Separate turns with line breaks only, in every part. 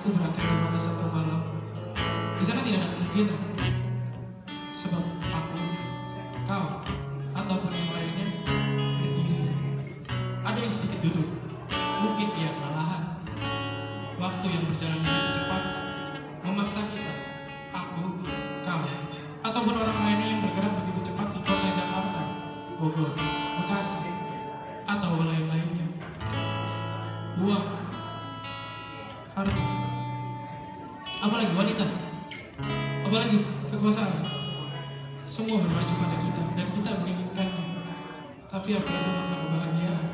aku berakhir pada satu malam. Di sana tidak ada kemungkinan. Sebab aku, kau, ataupun yang lainnya berdiri. Ada yang sedikit duduk. Mungkin ia kelelahan. Waktu yang berjalan dengan cepat memaksa kita, aku, kau, ataupun orang lainnya yang bergerak begitu cepat di kota Jakarta, Bogor, Bekasi, atau lain-lainnya. Buang apalagi wanita, apalagi kekuasaan. Semua bermaju pada kita dan kita menginginkannya. Tapi apa itu makna kebahagiaan?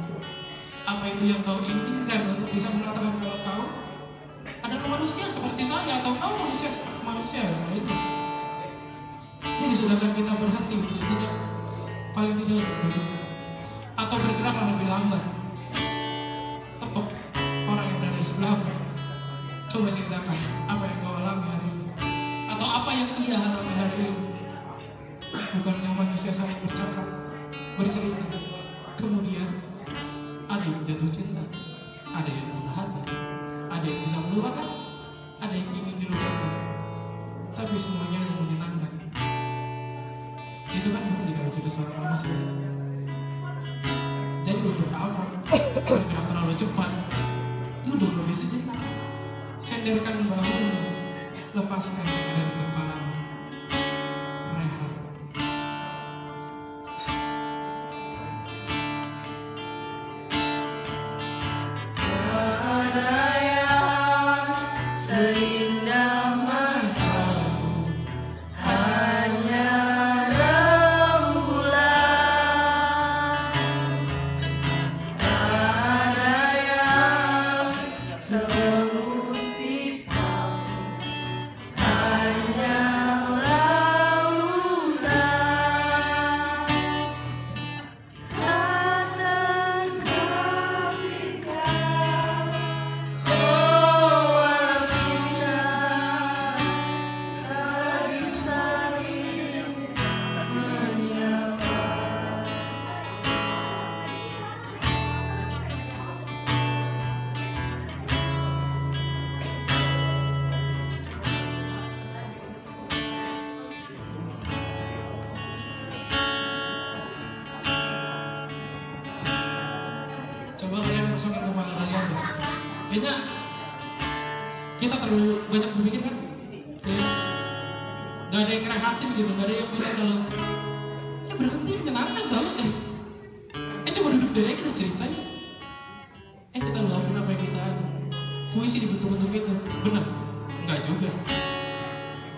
Apa itu yang kau inginkan untuk bisa mengatakan kalau kau adalah manusia seperti saya atau kau manusia seperti manusia yang lainnya? Jadi sudahkah kita berhenti sejenak paling tidak untuk duduk atau bergeraklah lebih lambat tepuk orang yang di sebelahmu coba ceritakan apa yang kau alami hari ini. Atau apa yang ia alami hari ini. Bukannya manusia saling bercakap bercerita. Kemudian ada yang jatuh cinta ada yang patah hati ada yang bisa melupakan ada yang ingin dilupakan. Tapi semuanya yang menyenangkan. Itu kan bukti kalau kita seorang manusia. Jadi untuk apa? Bergerak terlalu cepat duduk lebih sejenak senderkan bahu lepaskan di kepala kalian kosongin kepala kalian ya kayaknya kita terlalu banyak berpikir kan? Kayak gak ada yang ngerehatin gitu gak ada yang bilang kalau ya berhenti menyenangkan tau eh eh coba duduk deh kita ceritain. Eh kita luapin apa yang kita ada. Puisi dibentuk-bentuk itu. Benar enggak juga.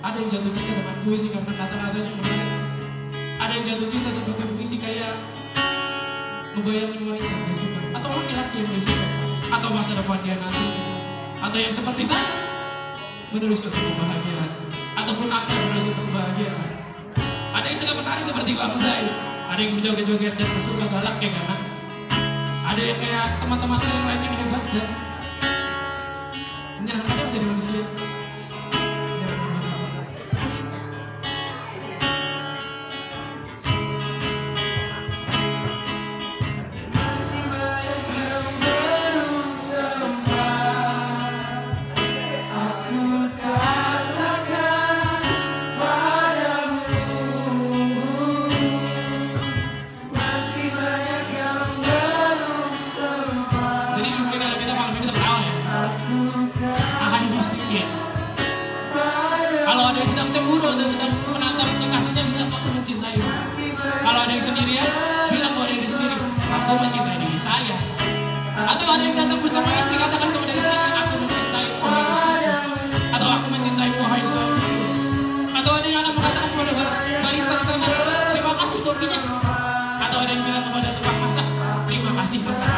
Ada yang jatuh cinta dengan puisi karena kata-katanya menarik ada yang jatuh cinta seperti puisi kayak ngebayangin wanita yang dia suka atau laki-laki yang dia suka atau masa depan dia nanti. Atau yang seperti saya menulis untuk kebahagiaan. Ataupun aku yang menulis untuk kebahagiaan. Ada yang suka menari seperti Bang Zai ada yang berjoget-joget dan suka galak ya karena ada yang kayak teman-teman saya yang lain yang hebat dan mencintai diri saya. Atau ada yang datang bersama istri, katakan kepada istrinya, aku mencintai wahai istriku. Atau aku mencintai wahai suami. Atau ada yang akan mengatakan kepada bar barista sana, terima kasih kopinya. Atau ada yang bilang kepada tukang masak, terima kasih masakannya.